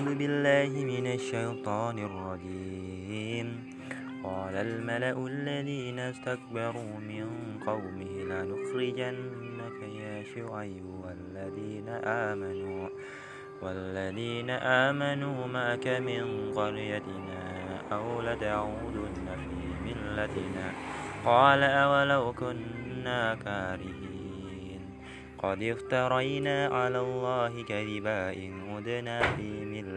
أعوذ بالله من الشيطان الرجيم. قال الملأ الذين استكبروا من قومه لنخرجنك يا شعيب والذين آمنوا والذين آمنوا معك من قريتنا أو لتعودن في ملتنا. قال أولو كنا كارهين. قد افترينا على الله كذبا إن عدنا في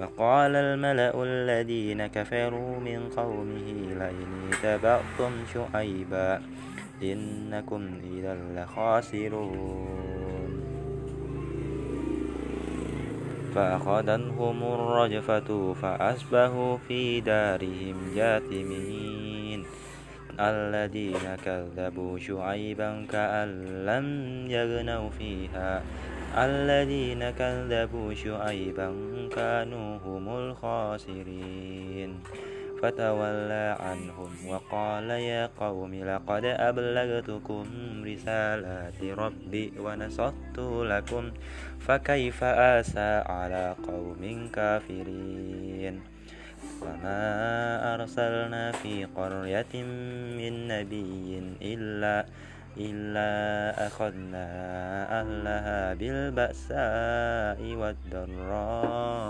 وقال الملأ الذين كفروا من قومه لئن اتبعتم شعيبا إنكم إذا لخاسرون. فأخذتهم الرجفة فأصبحوا في دارهم جاثمين. الذين كذبوا شعيبا كأن لم يغنوا فيها. الذين كذبوا شعيبا كانوا هم الخاسرين. فتولى عنهم وقال يا قوم لقد أبلغتكم رسالات ربي ونصحت لكم فكيف آسى على قوم كافرين؟ وما أرسلنا في قرية من نبي إلا إلا أخذنا أهلها بالبأساء والضراء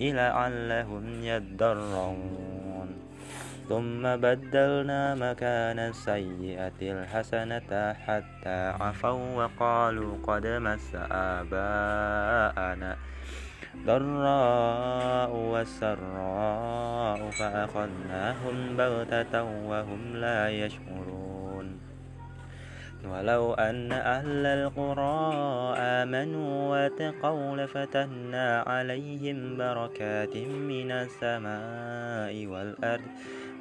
لعلهم يضرون ثم بدلنا مكان السيئة الحسنة حتى عفوا وقالوا قد مس آباءنا ضراء والسراء فأخذناهم بغتة وهم لا يشعرون. ولو أن أهل القرى آمنوا واتقوا لفتحنا عليهم بركات من السماء والأرض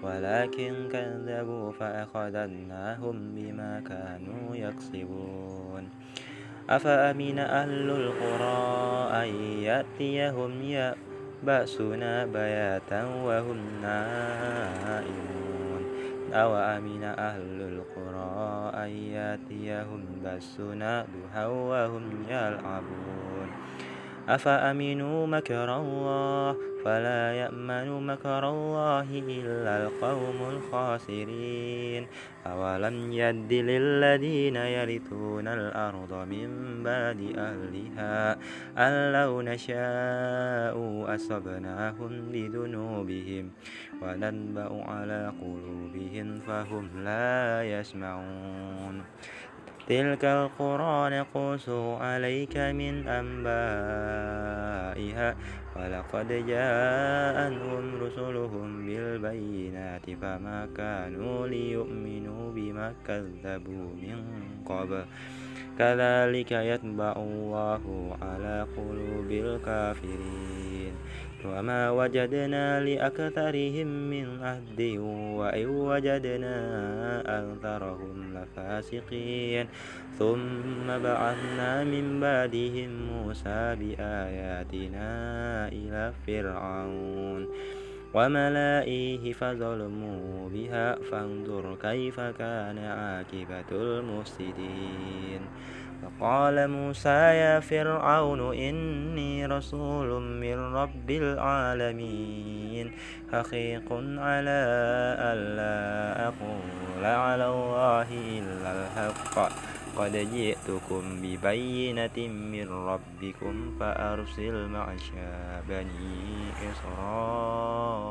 ولكن كذبوا فأخذناهم بما كانوا يكسبون. أفأمن أهل القرى أن يأتيهم بأسنا بياتا وهم نائمون؟ أو أمن أهل القرى أن يأتيهم بأسنا ضحى وهم يلعبون أفأمنوا مكر الله؟ فلا يأمن مكر الله إلا القوم الخاسرين. أولم يد للذين يرثون الأرض من بعد أهلها أن لو نشاء أصبناهم بذنوبهم وننبأ على قلوبهم فهم لا يسمعون. تلك القرى نقص عليك من أنبائها ولقد جاءهم رسلهم بالبينات فما كانوا ليؤمنوا بما كذبوا من قبل. كذلك يتبع الله على قلوب الكافرين. وما وجدنا لأكثرهم من عهد وإن وجدنا أكثرهم لفاسقين. ثم بعثنا من بعدهم موسى بآياتنا إلى فرعون وملائه فظلموا بها فانظر كيف كان عاقبة المفسدين. فقال موسى يا فرعون إني رسول من رب العالمين حقيق على ألا أقول على الله إلا الحق. قد جئتكم ببينة من ربكم فأرسل معشى بني إسرائيل.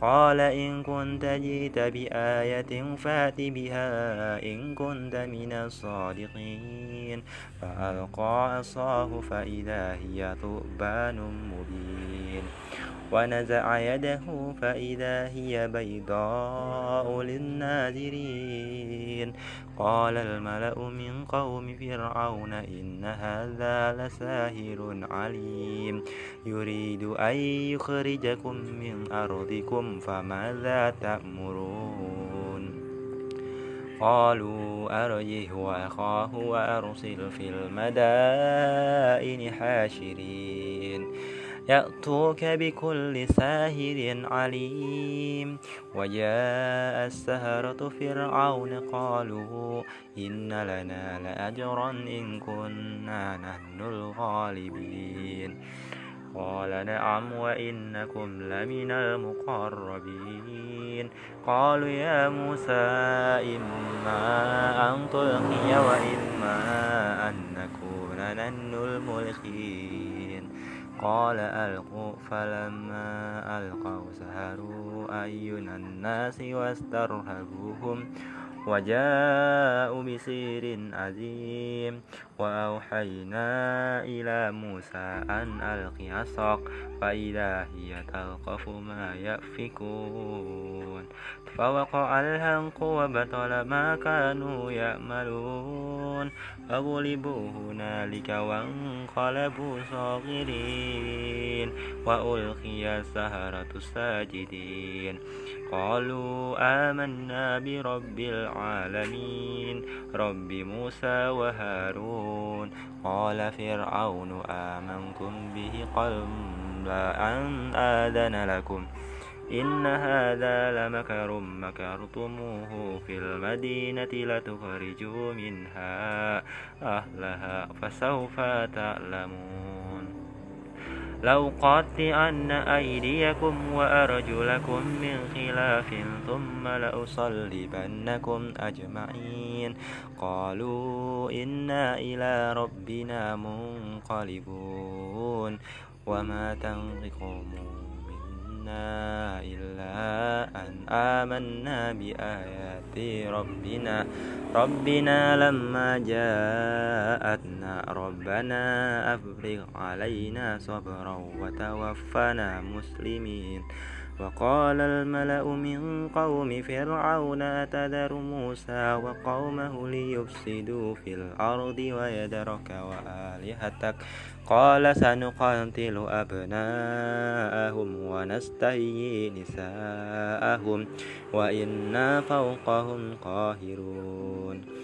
قال إن كنت جئت بآية فأت بها إن كنت من الصادقين فألقى عصاه فإذا هي ثعبان مبين ونزع يده فإذا هي بيضاء للناذرين قال الملأ من قوم فرعون إن هذا لساهر عليم. يريد أن يخرجكم من أرضكم فماذا تأمرون؟ قالوا أرجه وأخاه وأرسل في المدائن حاشرين. يأتوك بكل ساهر عليم. وجاء السهرة فرعون قالوا إن لنا لأجرا إن كنا نحن الغالبين. قال نعم وإنكم لمن المقربين. قالوا يا موسى إما أن تلقي وإما أن نكون نحن الملقين. قال ألقوا فلما ألقوا سهروا أعين الناس واسترهبوهم. وجاءوا بسير عظيم وأوحينا إلى موسى أن ألق عصاك فإذا هي تلقف ما يأفكون. فوقع الهنق وبطل ما كانوا يأملون فغلبوا هنالك وانقلبوا صاغرين. وألقي السهرة ساجدين قالوا آمنا برب العالمين. رب موسى وهارون. قال فرعون آمنكم به قبل أن آذن لكم. إن هذا لمكر مكرتموه في المدينة لتخرجوا منها أهلها فسوف تعلمون. لو قطعن أيديكم وأرجلكم من خلاف ثم لأصلبنكم أجمعين. قالوا إنا إلى ربنا منقلبون. وما تنقمون منا إلا أن آمنا بآيات ربنا ربنا لما جاءتنا ربنا أفرغ علينا صبرا وتوفنا مسلمين وقال الملأ من قوم فرعون أتذر موسى وقومه ليفسدوا في الأرض ويدرك وآلهتك؟ قال سنقتل أبناءهم ونستحيي نساءهم وإنا فوقهم قاهرون.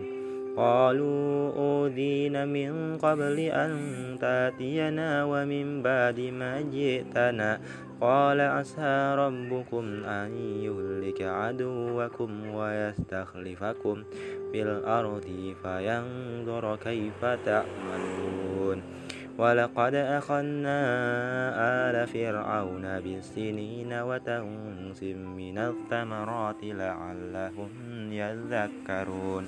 قالوا أوذينا من قبل أن تأتينا ومن بعد ما جئتنا. قال عسى ربكم أن يهلك عدوكم ويستخلفكم في الأرض فينظر كيف تعملون ولقد أخذنا آل فرعون بالسنين وتنس من الثمرات لعلهم يذكرون.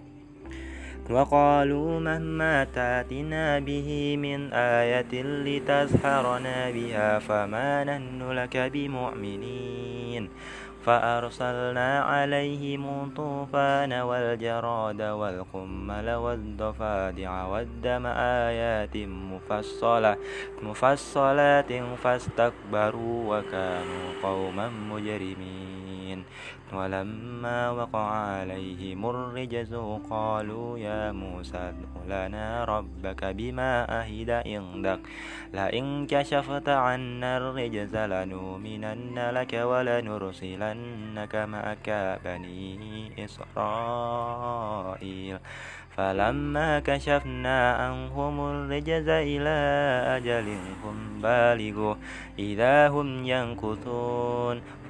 وقالوا مهما تاتنا به من آية لتسحرنا بها فما نحن لك بمؤمنين فأرسلنا عليهم الطوفان والجراد والقمل والضفادع والدم آيات مفصلة مفصلات فاستكبروا وكانوا قوما مجرمين ولما وقع عليهم الرجز قالوا يا موسى ادع لنا ربك بما أهد عندك. لئن كشفت عنا الرجز لنؤمنن لك ولنرسلنك معك بني إسرائيل. فلما كشفنا عنهم الرجز إلى أجل هم بالغوا إذا هم ينكثون.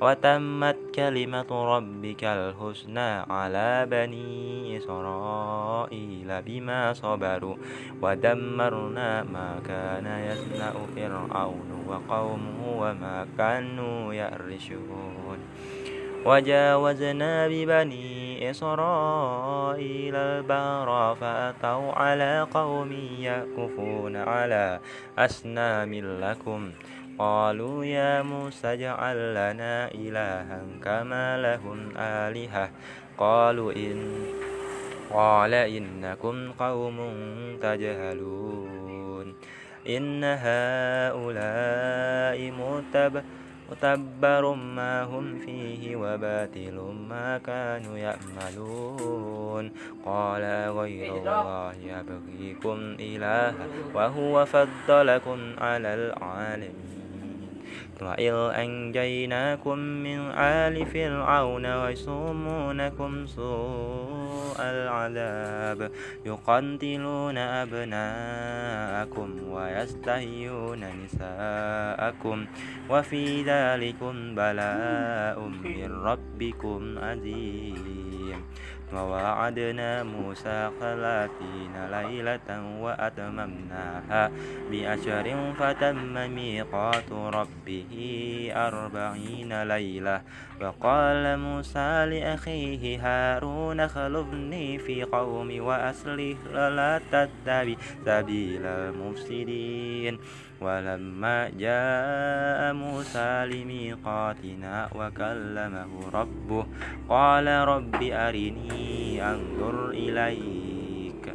وتمت كلمة ربك الحسنى على بني إسرائيل بما صبروا ودمرنا ما كان يصنع فرعون وقومه وما كانوا يرشون. وجاوزنا ببني إسرائيل البحر فأتوا على قوم يكفون على أسنام لكم. قالوا يا موسى اجعل لنا إلها كما لهم آلهة. قالوا إن قال إنكم قوم تجهلون. إن هؤلاء متبر متبر ما هم فيه وباطل ما كانوا يأملون قال غير الله يبغيكم إلها وهو فضلكم على العالمين. وإذ أنجيناكم من آل فرعون ويصومونكم سوء العذاب. يقتلون أبناءكم ويستحيون نساءكم وفي ذلكم بلاء من ربكم عظيم. ووعدنا موسى ثلاثين ليلة وأتممناها بأشر فتم ميقات ربه أربعين ليلة وقال موسى لأخيه هارون خلفني في قومي وأصلح لا تتبع سبيل المفسدين ولما جاء موسى لميقاتنا وكلمه ربه قال رب أرني أنظر إليك.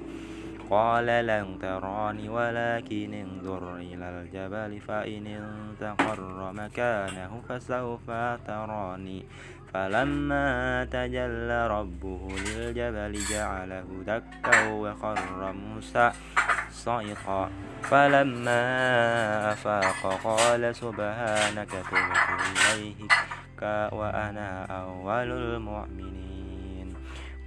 قال لن تراني ولكن انظر إلى الجبل فإن استقر مكانه فسوف تراني. فلما تجلى ربه للجبل جعله دكا وخر موسى صعقا. فلما أفاق قال سبحانك تبت إليك وأنا أول المؤمنين.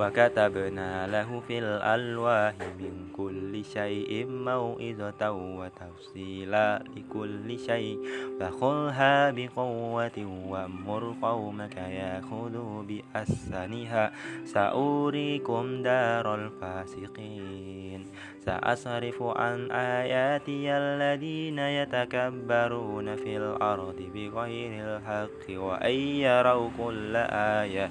وكتبنا له في الألواح من كل شيء موئزة وتفصيلا لكل شيء. فخذها بقوة وأمر قومك يأخذوا بأحسنها. سأوريكم دار الفاسقين. سأصرف عن آياتي الذين يتكبرون في الأرض بغير الحق وأن يروا كل آية.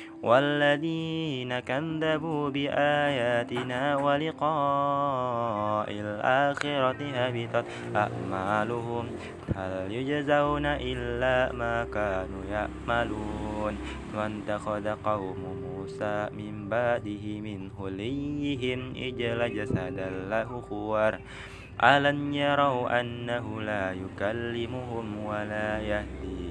والذين كذبوا بآياتنا ولقاء الآخرة هبطت أعمالهم هل يجزون إلا ما كانوا يعملون؟ واتخذ قوم موسى من بعده من هليهم إجل جسدا له خوار. ألم يروا أنه لا يكلمهم ولا يهديهم؟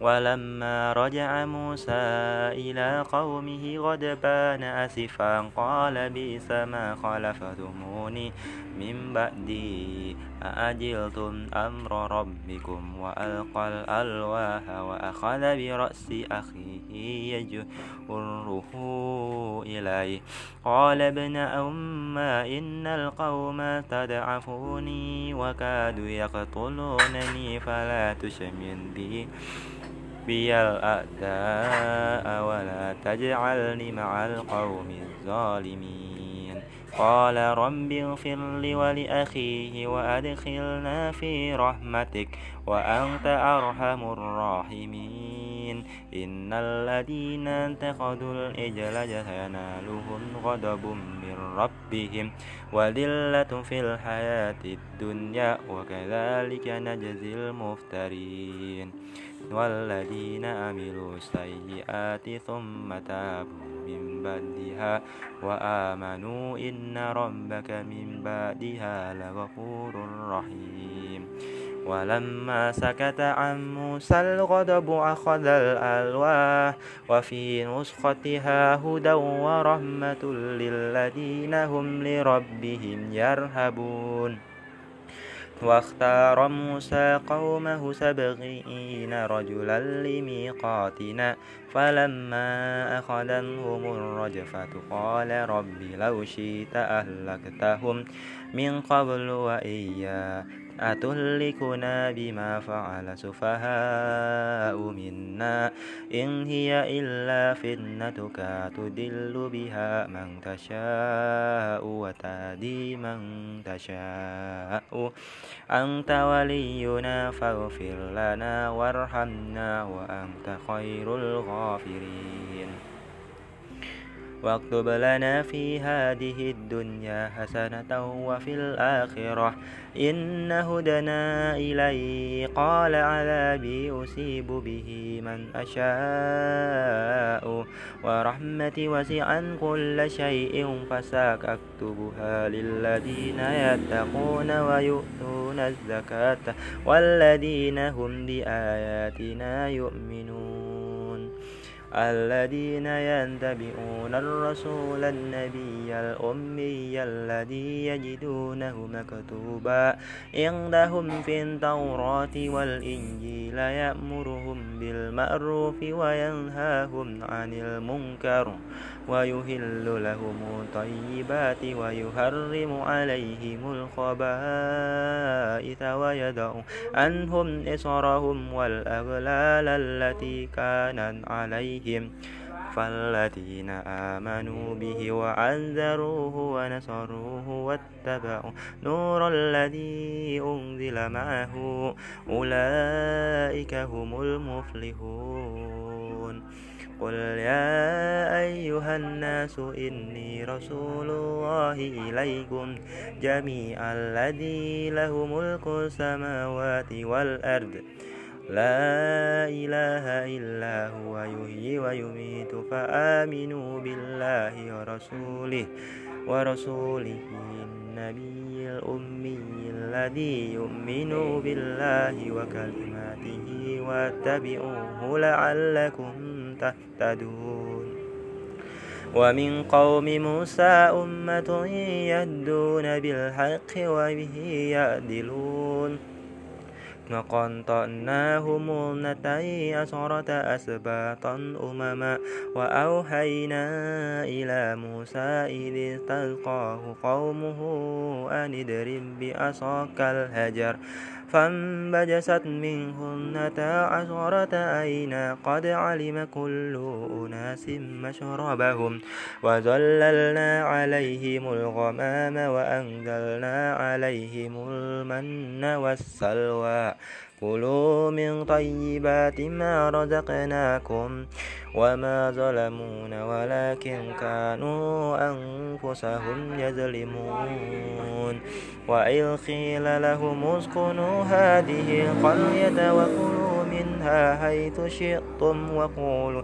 ولما رجع موسى إلى قومه غضبان أسفا قال بئس ما خلفتموني من بعدي أأجلتم أمر ربكم وألقى الألواح وأخذ برأس أخيه يجره إليه قال ابن أما إن القوم تدعفوني وكادوا يقتلونني فلا تشمن بي بي الأعداء ولا تجعلني مع القوم الظالمين. قال رب اغفر لي ولأخيه وأدخلنا في رحمتك وأنت أرحم الراحمين. إن الذين اتخذوا الإجل ينالهم غضب من ربهم وذلة في الحياة الدنيا وكذلك نجزي المفترين. والذين عملوا السيئات ثم تابوا من بعدها وآمنوا إن ربك من بعدها لغفور رحيم. ولما سكت عن موسى الغضب أخذ الألواح وفي نسختها هدى ورحمة للذين هم لربهم يرهبون. واختار موسى قومه سبعين رجلا لميقاتنا فلما أخذنهم الرجفة قال رب لو شئت أهلكتهم من قبل وإياه أتهلكنا بما فعل سفهاء منا؟ إن هي إلا فتنتك تدل بها من تشاء وتهدي من تشاء. أنت ولينا فاغفر لنا وارحمنا وأنت خير الغافرين. واكتب لنا في هذه الدنيا حسنة وفي الآخرة. إن هدنا إليه قال عذابي أصيب به من أشاء. ورحمتي وسعا كل شيء فساكتبها للذين يتقون ويؤتون الزكاة والذين هم بآياتنا يؤمنون. الذين ينتبعون الرسول النبي الأمي الذي يجدونه مكتوبا عندهم في التوراة والإنجيل يأمرهم بالمعروف وينهاهم عن المنكر ويهل لهم الطيبات ويحرم عليهم الخبائث ويدع عنهم إصرهم والأغلال التي كانت عليهم فالذين آمنوا به وعذروه ونصروه واتبعوا نور الذي أنزل معه أولئك هم المفلحون. قل يا أيها الناس إني رسول الله إليكم جميعا الذي له ملك السماوات والأرض. لا إله إلا هو يحيي ويميت فآمنوا بالله ورسوله ورسوله النبي الأمي الذي يؤمن بالله وكلماته واتبعوه لعلكم تهتدون. ومن قوم موسى أمة يهدون بالحق وبه يعدلون. وقنطناهم اثنتي عشرة أسباطا أمما وأوحينا إلى موسى إذ استلقاه قومه أن اضرب بعصاك الهجر فانبجست منه اثنتا عشرة عينا قد علم كل أناس مشربهم وظللنا عليهم الغمام وأنزلنا عليهم المن والسلوى كلوا من طيبات ما رزقناكم وما ظلمونا ولكن كانوا أنفسهم يظلمون. وإذ قيل لهم اسكنوا هذه القرية وكلوا منها حيث شئتم وقولوا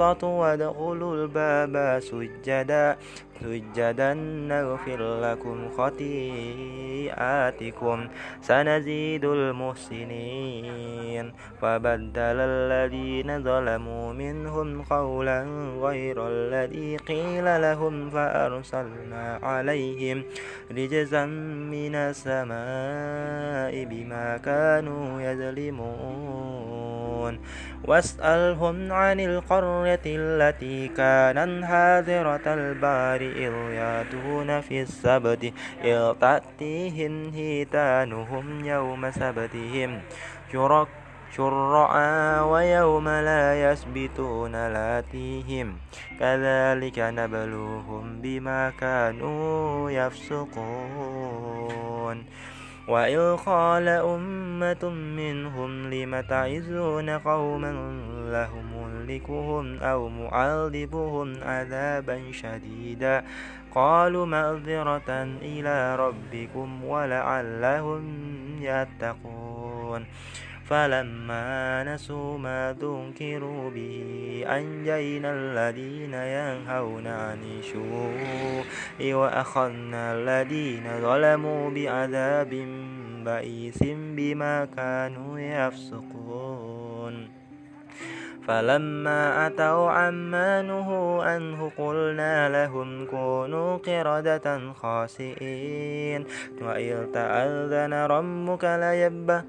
اطة وادخلوا الباب سجدا سجدا نغفر لكم خطيئاتكم سنزيد المحسنين. فبدل الذين ظلموا منهم قولا غير الذي قيل لهم فأرسلنا عليهم رجزا من السماء بما كانوا يظلمون. واسألهم عن القرية التي كانت حاضرة البار إذ ياتون في السبت إذ تأتيهم هيتانهم يوم سبتهم. شرك شرعا ويوم لا يسبتون لاتيهم. كذلك نبلوهم بما كانوا يفسقون. وإذ قال أمة منهم لم تعزون قوما لهم مهلكهم أو معذبهم عذابا شديدا؟ قالوا معذرة إلى ربكم ولعلهم يتقون. فلما نسوا ما ذكروا به أنجينا الذين ينهون عن السوء وأخذنا الذين ظلموا بعذاب بئيس بما كانوا يفسقون. فلما أتوا عما نهوا عنه قلنا لهم كونوا قردة خاسئين. وإذ تأذن ربك ليبه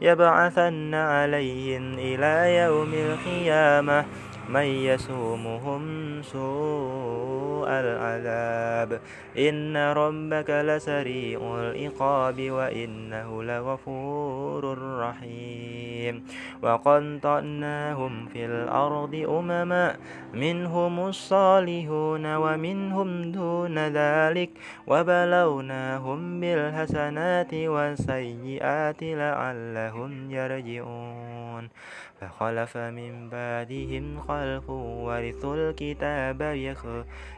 يبعثن عليهم إلى يوم القيامة من يسومهم سوء العذاب. إن ربك لسريع العقاب وإنه لغفور رحيم. وقنطعناهم في الأرض أمما منهم الصالحون ومنهم دون ذلك. وبلوناهم بالحسنات والسيئات لعلهم يرجعون. فخلف من بعدهم خلف ورثوا الكتاب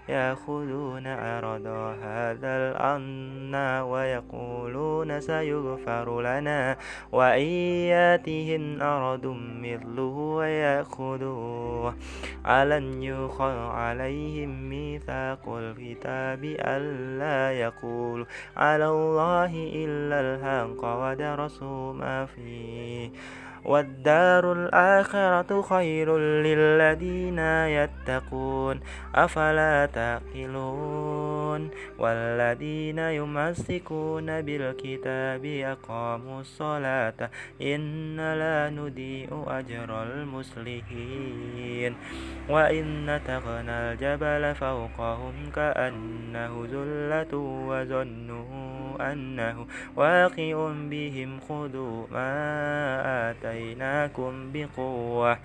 يأخذون عرض هذا الأدنى ويقولون سيغفر لنا وإن ياتهم أرض مثله ويأخذوه. ألن يخل عليهم ميثاق الكتاب ألا يقول على الله إلا الحق ودرسوا ما فيه. والدار الآخرة خير للذين يتقون. أفلا تعقلون؟ والذين يمسكون بالكتاب أقاموا الصلاة إن لا نضيء أجر المصلحين. وإن تغنى الجبل فوقهم كأنه زلة وظنوا أنه واقع بهم خذوا ما آتيناكم بقوة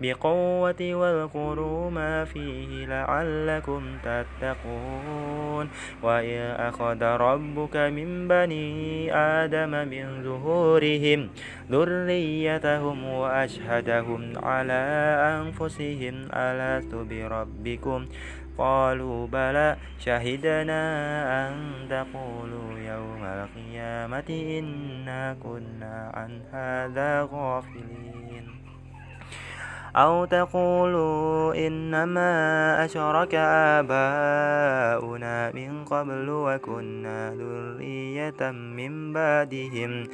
بقوة واذكروا ما فيه لعلكم تتقون. وإذ أخذ ربك من بني آدم من ظهورهم ذريتهم وأشهدهم على أنفسهم ألست بربكم؟ قالوا بلى شهدنا أن تقولوا يوم القيامة إنا كنا عن هذا غافلين. أو تقولوا إنما أشرك آباؤنا من قبل وكنا ذرية من بعدهم.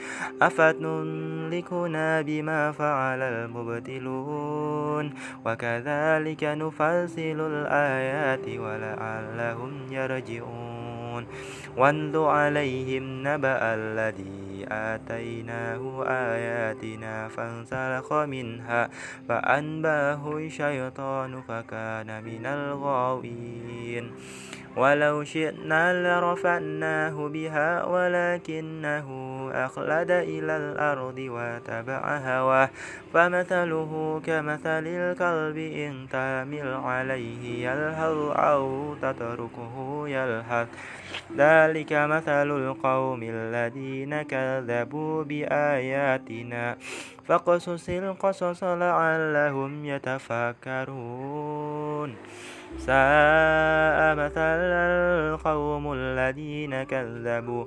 أفتنلكنا بما فعل المبتلون وكذلك نفصل الآيات ولعلهم يرجعون. واتل عليهم نبأ الذي آتيناه آياتنا فانسلخ منها فأنباه الشيطان فكان من الغاوين. ولو شئنا لرفعناه بها ولكنه أخلد إلى الأرض واتبع هواه. فمثله كمثل الكلب إن تعمل عليه يلهث أو تتركه يلهث. ذلك مثل القوم الذين كذبوا بآياتنا. فاقصص القصص لعلهم يتفكرون. ساء مثلا القوم الذين كذبوا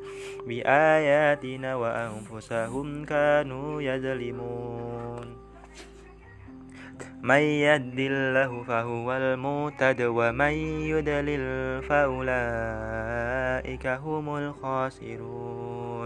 بآياتنا وأنفسهم كانوا يظلمون. من يهد الله فهو المهتد ومن يدلل فأولئك هم الخاسرون.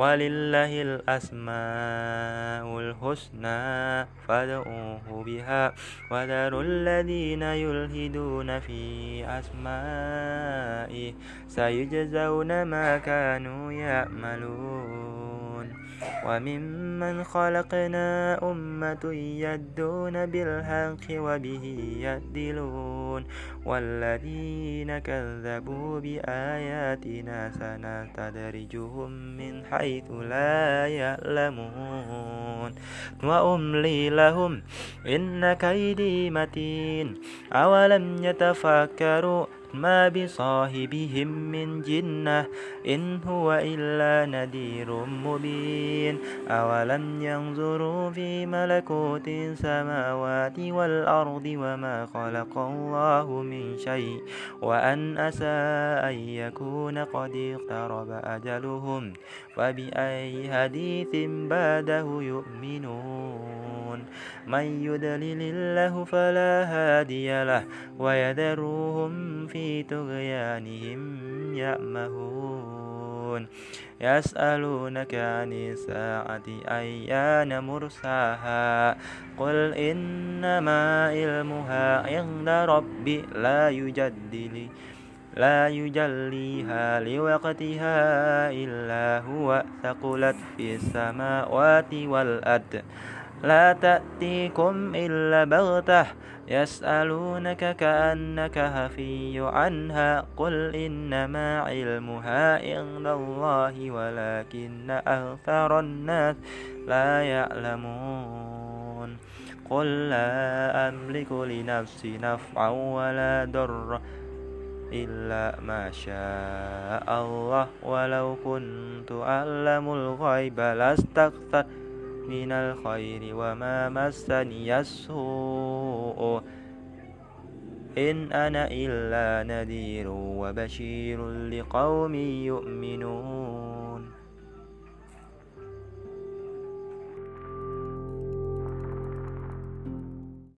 ولله الأسماء الحسنى فادعوه بها. وذروا الذين يلهدون في أسمائه سيجزون ما كانوا يعملون. وممن خلقنا أمة يدون بالحق وبه يدلون والذين كذبوا بآياتنا سنستدرجهم من حيث لا يعلمون وأملي لهم إن كيدي متين أولم يتفكروا ما بصاحبهم من جنة إن هو إلا نذير مبين. أولم ينظروا في ملكوت السماوات والأرض وما خلق الله من شيء وأن أسى أن يكون قد اقترب أجلهم فبأي حديث بعده يؤمنون. من يدلل الله فلا هادي له ويذرهم في طغيانهم يأمهون. يسألونك عن الساعة أيان مرساها؟ قل إنما علمها عند ربي لا يجدل لا يجليها لوقتها إلا هو ثقلت في السماوات والأرض. لا تأتيكم إلا بغتة يسألونك كأنك هفي عنها قل إنما علمها عند الله ولكن أكثر الناس لا يعلمون. قل لا أملك لنفسي نفعا ولا ضرا إلا ما شاء الله ولو كنت أعلم الغيب لاستكثرت من الخير وما مسني السوء. إن أنا إلا نذير وبشير لقوم يؤمنون.